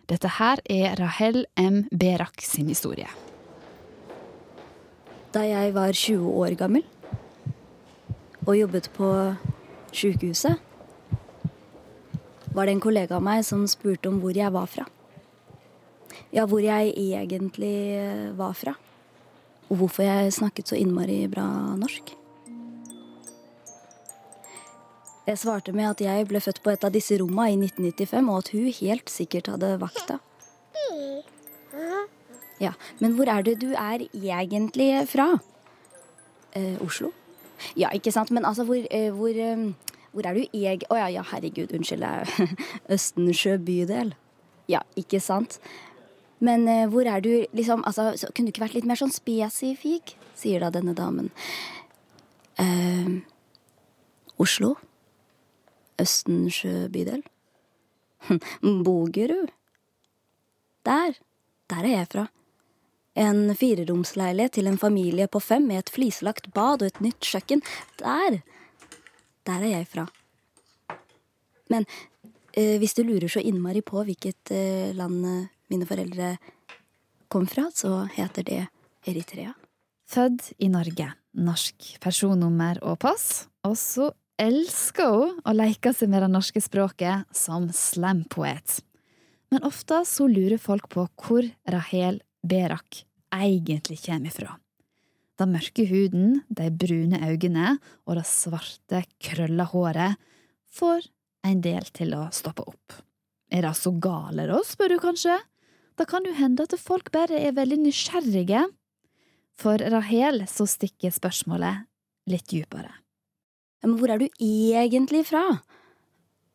Dette her er Rahel M. Berak sin historie. Da jeg var 20 år gammel og jobbet på sjukehuset, var det en kollega av meg som spurte om hvor jeg var fra. Ja, hvor jeg egentlig var fra. Og hvorfor jeg snakket så innmari bra norsk. Jeg svarte med at jeg ble født på et av disse rommene i 1995, og at hun helt sikkert hadde vakta. Ja, Men hvor er det du er egentlig fra? Eh, Oslo? Ja, ikke sant, men altså, hvor, eh, hvor, eh, hvor er du eg... Å oh, ja, ja, herregud, unnskyld. [LAUGHS] Østensjø bydel. Ja, ikke sant? Men eh, hvor er du liksom altså, Kunne du ikke vært litt mer sånn spesifikk? sier da denne damen. Eh, Oslo? Østensjø bydel. [LAUGHS] Bogerud. Der. Der er jeg fra. En fireromsleilighet til en familie på fem med et flislagt bad og et nytt kjøkken. Der. Der er jeg fra. Men eh, hvis du lurer så innmari på hvilket eh, land eh, mine foreldre kom fra, så heter det Eritrea. Født i Norge, norsk personnummer og pass, og så elsker hun å leke seg med det norske språket som slampoet. Men ofte så lurer folk på hvor Rahel Berak egentlig kommer ifra. Den mørke huden, de brune øynene og det svarte, krølla håret får en del til å stoppe opp. Er det så gale, da, spør du kanskje? Da kan jo hende at folk bare er veldig nysgjerrige. For Rahel så stikker spørsmålet litt dypere. Men hvor er du egentlig fra?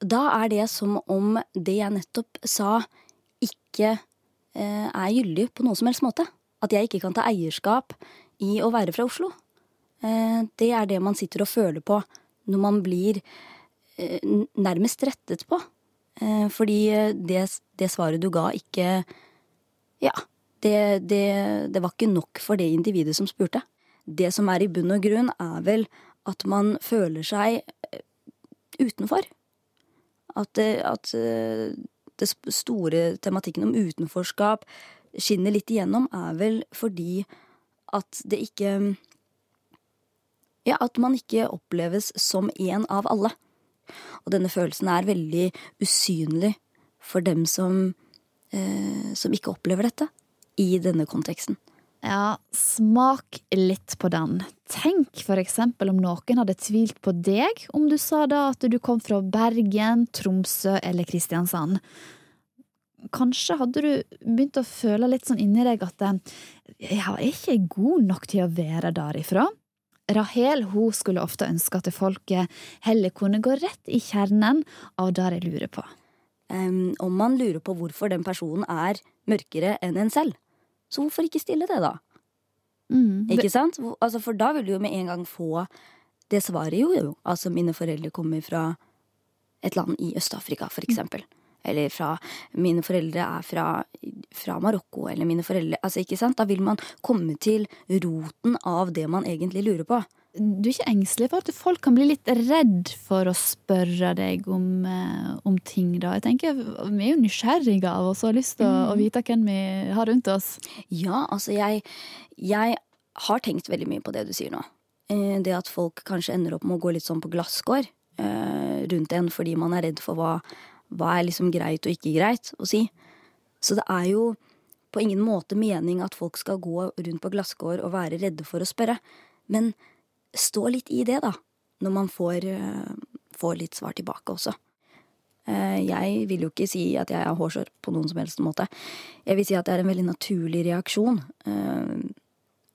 Da er det som om det jeg nettopp sa, ikke eh, er gyldig på noen som helst måte. At jeg ikke kan ta eierskap i å være fra Oslo. Eh, det er det man sitter og føler på når man blir eh, nærmest rettet på. Eh, fordi det, det, svaret du ga, ikke Ja, det, det, det var ikke nok for det individet som spurte. Det som er i bunn og grunn, er vel at man føler seg eh, utenfor. At, at eh, det store tematikken om utenforskap skinner litt igjennom, er vel fordi at det ikke Ja, at man ikke oppleves som en av alle. Og denne følelsen er veldig usynlig for dem som, eh, som ikke opplever dette i denne konteksten. Ja, smak litt på den. Tenk for eksempel om noen hadde tvilt på deg om du sa da at du kom fra Bergen, Tromsø eller Kristiansand. Kanskje hadde du begynt å føle litt sånn inni deg at jeg er ikke god nok til å være derifra. Rahel hun skulle ofte ønske at folket heller kunne gå rett i kjernen av det jeg lurer på. Um, om man lurer på hvorfor den personen er mørkere enn en selv, så hvorfor ikke stille det, da? Mm, det... Ikke sant? Altså, for da vil du jo med en gang få det svaret jo, jo. Altså, mine foreldre kommer fra et land i Øst-Afrika, for eksempel. Mm. Eller fra Mine foreldre er fra, fra Marokko, eller mine foreldre Altså, ikke sant? Da vil man komme til roten av det man egentlig lurer på du er ikke engstelig for at folk kan bli litt redd for å spørre deg om, eh, om ting, da? Jeg tenker, Vi er jo nysgjerrige av oss og har lyst til å, å, mm. vite hvem vi har rundt oss. Ja, altså jeg, jeg, har tenkt veldig mye på det du sier nå. Eh, det at folk kanskje ender opp med å gå litt sånn på glasskår eh, rundt en fordi man er redd for hva, hva er liksom greit og ikke greit å si. Så det er jo på ingen måte mening at folk skal gå rundt på glasskår og være redde for å spørre. Men stå litt i det, da, når man får, eh, får litt svar tilbake også. Eh, jeg vil jo ikke si at jeg er hårsår på noen som helst måte. Jeg vil si at det er en veldig naturlig reaksjon eh,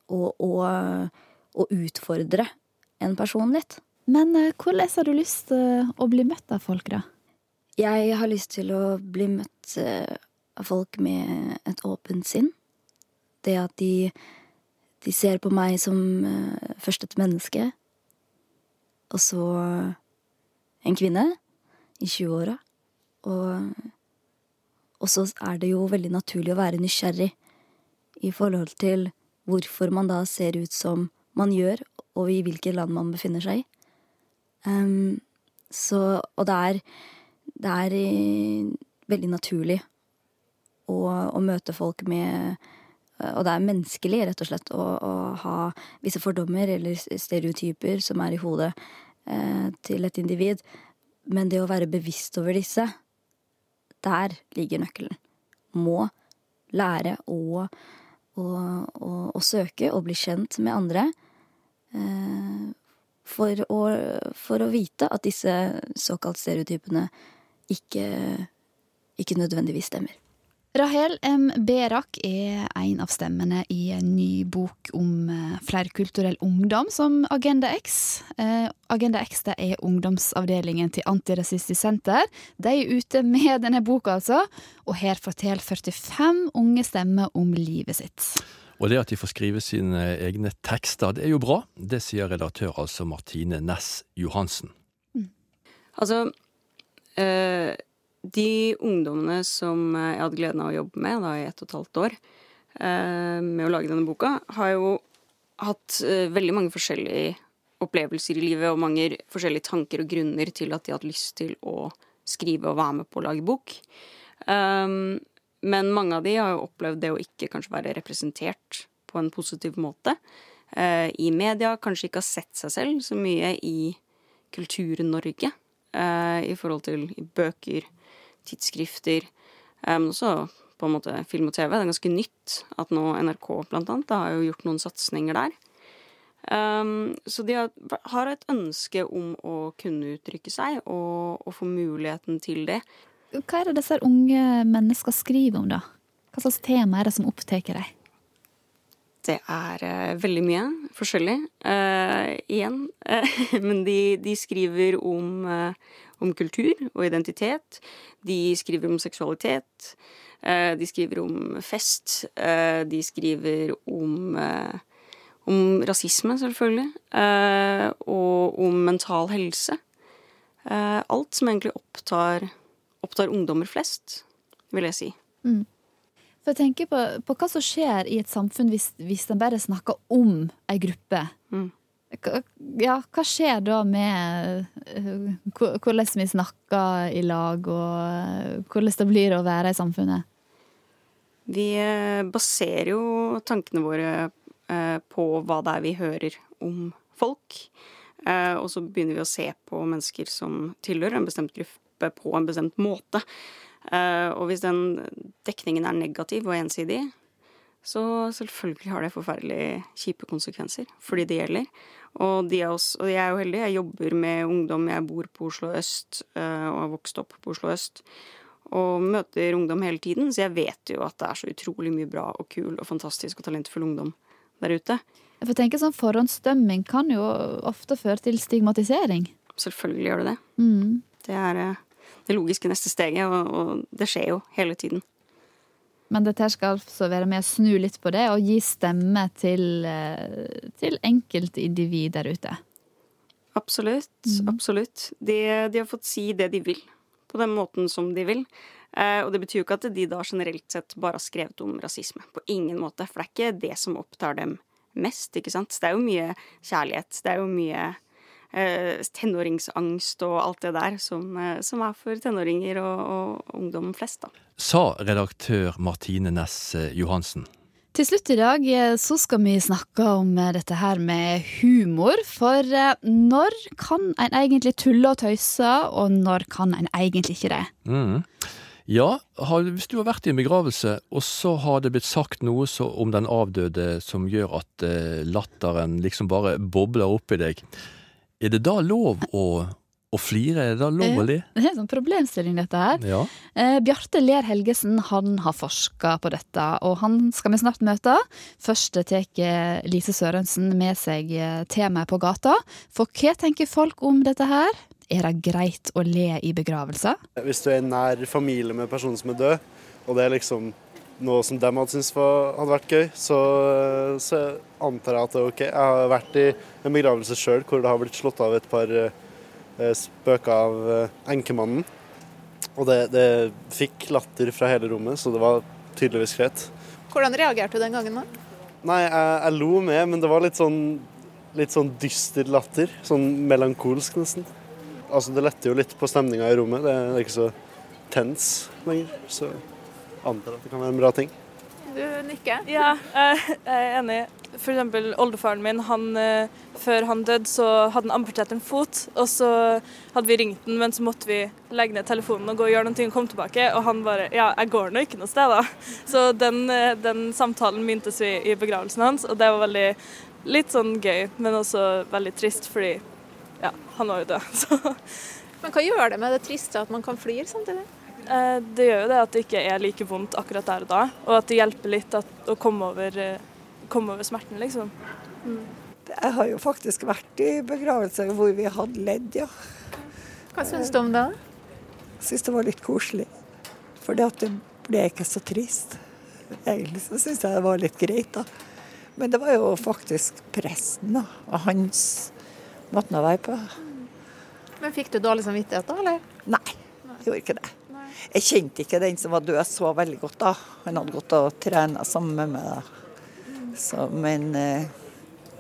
å utfordre en person litt. Men hvordan har du lyst til å bli møtt av folk, da? Jeg har lyst til å bli møtt av folk med et åpent sinn. Det at de de ser på meg som uh, først et menneske, og så en kvinne i 20-åra. Og, og så er det jo veldig naturlig å være nysgjerrig i forhold til hvorfor man da ser ut som man gjør, og i hvilket land man befinner seg i. Um, så, og det er, det er veldig naturlig å, å møte folk med Eh, og det er menneskelig, rett og slett, å, å ha visse fordommer eller stereotyper som er i hodet eh, til et individ. Men det å være bevisst over disse, der ligger nøkkelen. Må lære å, å, å søke og bli kjent med andre. Eh, for, å, for å vite at disse såkalt stereotypene ikke, ikke nødvendigvis stemmer. Rahel M. Berak er en av stemmene i en ny bok om eh, flerkulturell ungdom som Agenda X. Eh, Agenda X er ungdomsavdelingen til Antirasistisk Senter. De er ute med denne boka, altså. Og her forteller 45 unge stemmer om livet sitt. Og det at de får skrive sine egne tekster, det er jo bra. Det sier redaktør altså Martine Næss Johansen. Mm. Altså, øh de ungdommene som jeg hadde gleden av å jobbe med da i ett og et halvt år, eh, med å lage denne boka, har jo hatt eh, veldig mange forskjellige opplevelser i livet og mange forskjellige tanker og grunner til at de hadde lyst til å skrive og være med på å lage bok. Um, men mange av de har jo opplevd det å ikke kanskje være representert på en positiv måte i media. Kanskje ikke har sett seg selv så mye i Kultur-Norge i forhold til bøker, tidsskrifter, men um, også på en måte film og TV. Det er ganske nytt at nå NRK blant annet har jo gjort noen satsinger der. Um, så de har, har, et ønske om å kunne uttrykke seg og, og, få muligheten til det. Hva er det disse unge mennesker skriver om, da? Hva slags tema er det som opptar deg? Det er uh, veldig mye forskjellig. Uh, igjen. [LAUGHS] men de, de, skriver om, uh, om, kultur og identitet. De skriver om seksualitet. de skriver om fest. de skriver om om rasisme, selvfølgelig. Eh, og om mental helse. Eh, alt som egentlig opptar, opptar, ungdommer flest, vil jeg si. Mm. For jeg tenker på, på, hva som skjer i et samfunn hvis, hvis en bare snakker om ei gruppe. Mm. Ja, hva skjer da med uh, hvordan vi snakker i lag, og hvordan det blir å være i samfunnet? Vi baserer jo tankene våre Eh, på hva det er vi hører om folk. Eh, og så begynner vi å se på mennesker som tilhører en bestemt gruppe på en bestemt måte. Eh, og hvis den dekningen er negativ og ensidig, så selvfølgelig har det forferdelig kjipe konsekvenser for de det gjelder. Og, de oss, og, jeg er jo heldig, jeg jobber med ungdom, jeg bor på Oslo øst og har vokst opp på Oslo øst. Og møter ungdom hele tiden, så jeg vet jo at det er så utrolig mye bra og kul og fantastisk og talentfull ungdom der ute. Jeg tenker tenke sånn Forhåndsdømming kan jo ofte føre til stigmatisering. Selvfølgelig gjør det det. Mm. Det er eh, det logiske neste steget, og, og, det skjer jo hele tiden. Men dette skal altså være med å snu litt på det, og gi stemme til, eh, til enkeltindivid der ute. Absolutt. Mm. Absolutt. De, de, har fått si det de vil, på den måten som de vil. Eh, og det betyr jo ikke at de da generelt sett bare har skrevet om rasisme. På ingen måte. For det er ikke det som opptar dem mest, ikke sant. Det er jo mye kjærlighet. Det er jo mye tenåringsangst og alt det der som, eh, som er for tenåringer og, og, ungdom flest, da. Sa redaktør Martine Næss eh, Johansen. Til slutt i dag eh, så skal vi snakke om dette her med humor. For når kan en egentlig tulle og tøyse, og når kan en egentlig ikke det? Mm. Ja, hvis du har vært i en begravelse, og så har det blitt sagt noe om den avdøde som gjør at eh, latteren liksom bare bobler oppi deg, er det da lov å, å flire? Er det da lov å le? Det er en sånn problemstilling, dette her. Ja. Eh, Bjarte Ler Helgesen han har forska på dette, og han skal vi snart møte. Først tar Lise Sørensen med seg eh, temaet på gata. For hva tenker folk om dette her? Er det greit å le i begravelser? Hvis du er nær familie med personen som er død, og det er liksom noe som de hadde syntes hadde vært gøy, så, så, antar jeg at det er OK. Jeg har vært i en begravelse sjøl hvor det har blitt slått av et par eh, spøker av eh, enkemannen. Og det, det, fikk latter fra hele rommet, så det var tydeligvis greit. Hvordan reagerte du den gangen da? Nei, jeg, jeg lo med, men det var litt sånn, litt sånn dyster latter. Sånn melankolsk, nesten. Altså, det letter jo litt på stemninga i rommet. Det er ikke så tens lenger. Så antar at det kan være en bra ting. Du nikker? Ja, jeg er enig. Eksempel oldefaren min, han, eh, før han døde, så hadde han amputert en fot. Og så hadde vi ringt den, men så måtte vi legge ned telefonen og gå og gjøre noe og komme tilbake. Og han bare Ja, jeg går nå ikke noe sted, da. Så den, eh, den samtalen mintes vi i begravelsen hans, og det var veldig litt sånn gøy, men også veldig trist, fordi ja, han var jo død. [LAUGHS] Så. Men hva gjør det med det triste at man kan flire samtidig? Eh, det gjør jo det at det ikke er like vondt akkurat der og da, og at det hjelper litt at, å komme over, eh, komme over, smerten, liksom. Mm. Jeg har jo faktisk vært i begravelser hvor vi hadde ledd, ja. Hva syns du om det? Jeg syns det var litt koselig. For det ble ikke så trist. Egentlig så syns jeg det var litt greit, da. Men det var jo faktisk presten da, og hans måte å være på. Men Fikk du dårlig samvittighet da, eller? Nei, jeg gjorde ikke det. Jeg kjente ikke den som var død så veldig godt da. Han hadde gått og trena sammen med meg. Så, men eh,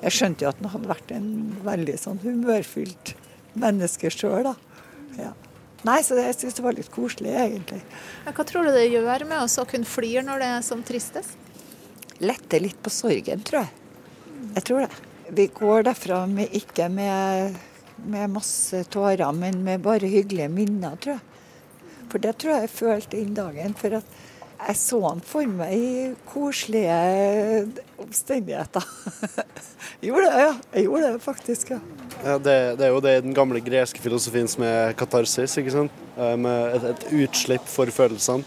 Jeg skjønte jo at han hadde vært en veldig sånn humørfylt menneske sjøl, da. Ja. Nei, så jeg syns det var litt koselig, egentlig. Hva tror du det gjør med oss å kunne flire når det er som tristest? Lette litt på sorgen, tror jeg. Jeg tror det. Vi går derfra med, ikke med, med masse tårer, men med bare hyggelige minner, tror jeg. For det tror jeg jeg følte inn dagen. For at jeg så han for meg i koselige omstendigheter. jeg [LAUGHS] gjorde det, ja. Jeg gjorde det faktisk, ja. Ja, det, det, er jo det i den gamle greske filosofien som er katarsis, ikke sant? Eh, med et, et utslipp for følelsene.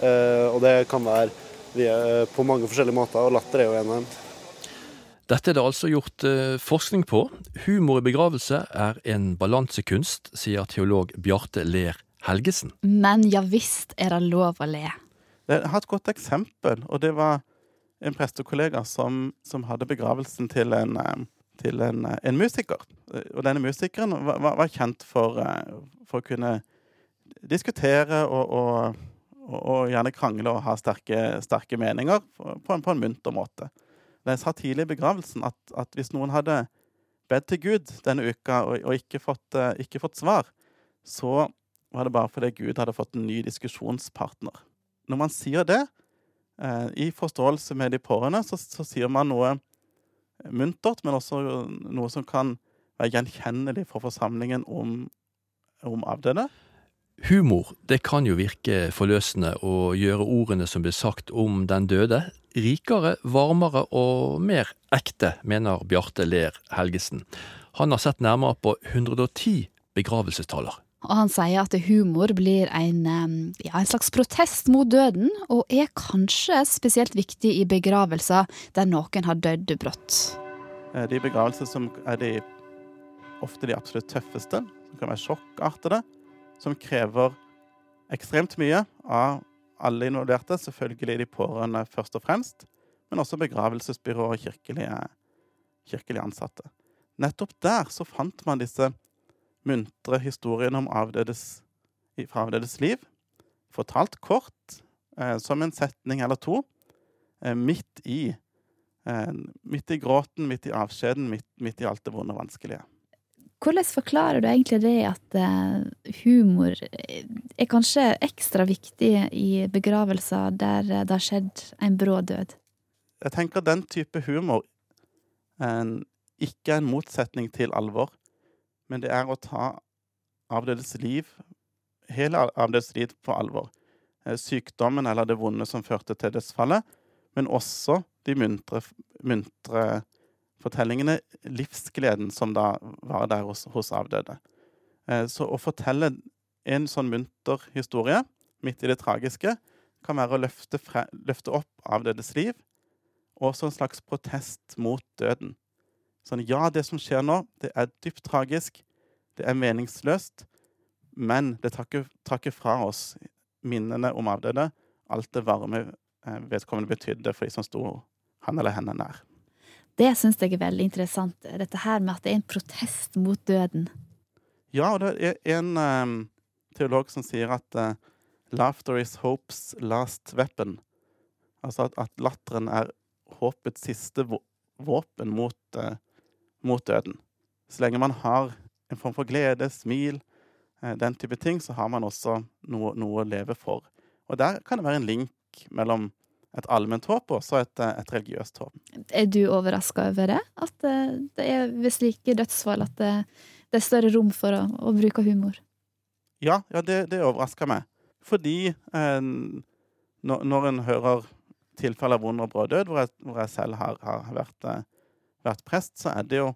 Eh, og det kan være via, på mange forskjellige måter, og latter er jo en av dem. Dette er det altså gjort eh, forskning på. Humor i begravelse er en balansekunst, sier teolog Bjarte Ler Helgesen. Men ja visst er det lov å le. Jeg har et godt eksempel, og det var en prestekollega som, som hadde begravelsen til en, til en, en musiker. Og denne musikeren var, var kjent for, for, å kunne diskutere og, og, og, gjerne krangle og ha sterke, sterke meninger på en, på en munter måte. Jeg sa tidlig i begravelsen at, at, hvis noen hadde bedt til Gud denne uka og, og ikke, fått, ikke fått svar, så var det bare fordi Gud hadde fått en ny diskusjonspartner når man sier det, eh, i forståelse med de pårørende, så, så, sier man noe muntert, men også noe som kan være gjenkjennelig for forsamlingen om, om avdøde. Humor det kan jo virke forløsende og gjøre ordene som blir sagt om den døde, rikere, varmere og mer ekte, mener Bjarte Ler Helgesen. Han har sett nærmere på 110 begravelsestaler. Og han sier at humor blir en, ja, en, slags protest mot døden, og er kanskje spesielt viktig i begravelser der noen har dødd brått. Eh, de begravelser som er de, ofte de absolutt tøffeste, som kan være sjokkartede, som krever ekstremt mye av alle involverte, selvfølgelig de pårørende først og fremst, men også begravelsesbyrå og kirkelige, kirkelige ansatte. Nettopp der så fant man disse muntre historien om avdødes, fra avdødes liv, fortalt kort, eh, som en setning eller to, eh, midt i eh, midt i gråten, midt i avskjeden, midt, midt, i alt det vonde og vanskelige. Hvordan forklarer du egentlig det at eh, humor er kanskje ekstra viktig i begravelser der det har skjedd en brå død? Jeg tenker den type humor eh, ikke er en motsetning til alvor men det er å ta avdødes liv, hele avdødes liv på alvor. Eh, sykdommen eller det vonde som førte til dødsfallet, men også de muntre, muntre fortellingene, livsgleden som da var der hos, hos avdøde. Eh, så å fortelle en sånn munter historie midt i det tragiske kan være å løfte, fre, løfte opp avdødes liv, og også en slags protest mot døden. Sånn, ja, det som skjer nå, det er dypt tragisk, det er meningsløst, men det tar ikke fra oss minnene om avdøde, alt det varme eh, vedkommende betydde for de som sto han eller henne nær. Det syns jeg er veldig interessant, dette her med at det er en protest mot døden. Ja, og det er en um, teolog som sier at uh, 'laughter is hope's last weapon'. Altså at, at latteren er håpets siste våpen mot, uh, mot døden. Så lenge man har en form for glede, smil, uh, den type ting, så har man også noe, noe, å leve for. Og der kan det være en link mellom et allment håp og også et, et religiøst håp. Er du overraska over det? At det er ved slike dødsfall at det, det er større rom for å, å bruke humor? Ja, ja det, det overrasker meg. Fordi eh, når, når en hører tilfeller av vond og brå død, hvor jeg, hvor jeg selv har, har vært, eh, vært, prest, så er det jo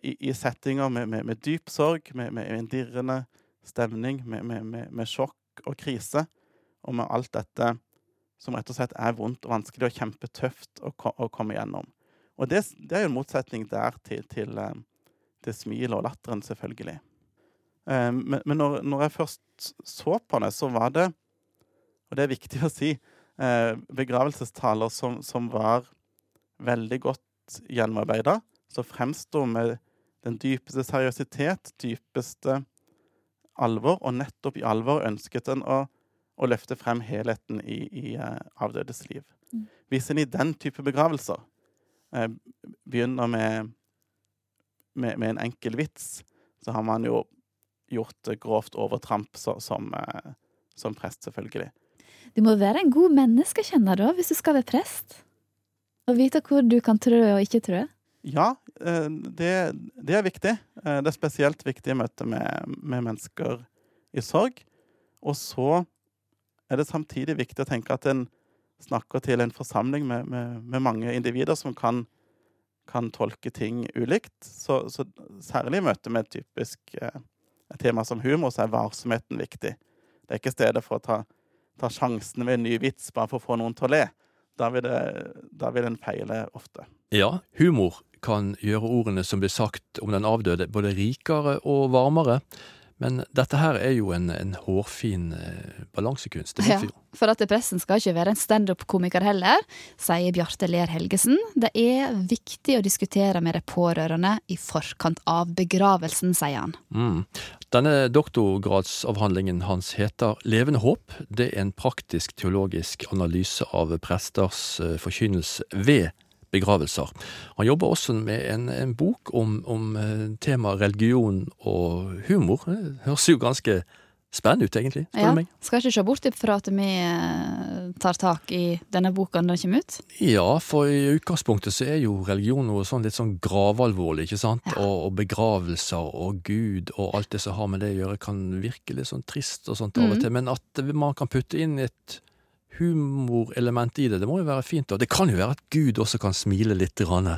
i, i settinger med, med, med, dyp sorg, med, med en dirrende stemning, med, sjokk og krise, og med alt dette som rett og slett er vondt og vanskelig og kjempetøft å, å komme gjennom. Og det, det, er jo en motsetning der til, til, eh, til smilet og latteren, selvfølgelig. Men, men når, når, jeg først så på det, så var det, og det er viktig å si, eh, begravelsestaler som, som, var veldig godt gjennomarbeida, så fremstår med den dypeste seriøsitet, dypeste alvor, og nettopp i alvor ønsket en å, å løfte frem helheten i, i uh, avdødes liv. Mm. Hvis en i den type begravelser uh, begynner med, med, med en enkel vits, så har man jo gjort grovt overtramp så, som, uh, som prest, selvfølgelig. Du må være en god menneskekjenner da, hvis du skal være prest. Og vite hvor du kan trø og ikke trø. Ja, eh, det, det er viktig. Eh, det er spesielt viktig i møte med, med mennesker i sorg. Og så er det samtidig viktig å tenke at en snakker til en forsamling med, med, med mange individer som kan, kan tolke ting ulikt. Så, så, særlig i møte med et typisk eh, tema som humor, så er varsomheten viktig. Det er ikke stedet for å ta, ta sjansen med en ny vits bare for å få noen til å le. Da vil, det, da vil en feile ofte. Ja, humor kan gjøre ordene som blir sagt om den avdøde både rikere og varmere. Men dette her er jo en, en hårfin eh, balansekunst. Ja, for at pressen skal ikke være en standup-komiker heller, sier Bjarte Ler Helgesen. Det er viktig å diskutere med de pårørende i forkant av begravelsen, sier han. Mm. Denne doktorgradsavhandlingen hans heter Levende håp. Det er en praktisk teologisk analyse av presters eh, forkynnelse ved begravelser. Han jobber også med en, en bok om, om eh, temaet religion og humor. Det høres jo ganske spennende ut, egentlig. spør Ja, meg. skal ikke se bort fra at vi eh, tar tak i denne boka når den kommer ut. Ja, for i utgangspunktet så er jo religion noe sånn litt sånn gravalvorlig, ikke sant? Og, og begravelser og Gud og alt det som har med det å gjøre, kan virke litt sånn trist og sånt av og Mhm. til. Men at man kan putte inn et humorelement i det, det må jo være fint. Og det kan jo være at Gud også kan smile litt. Grann.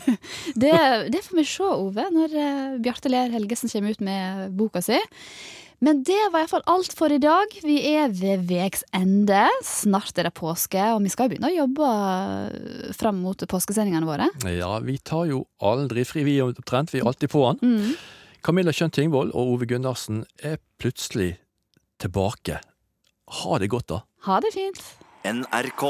[LAUGHS] Det, det får vi se, Ove, når eh, Bjarte Ler Helgesen kommer ut med boka si. Men det var iallfall alt for i dag. Vi er ved vegs ende. Snart er det påske, og vi skal begynne å jobbe eh, fram mot påskesendingene våre. Ja, vi tar jo aldri fri, vi omtrent. Vi er alltid på den. Mm. Camilla Kjønn Tingvold og Ove Gundersen er plutselig tilbake. Ha det godt, da. Ha det fint. NRK.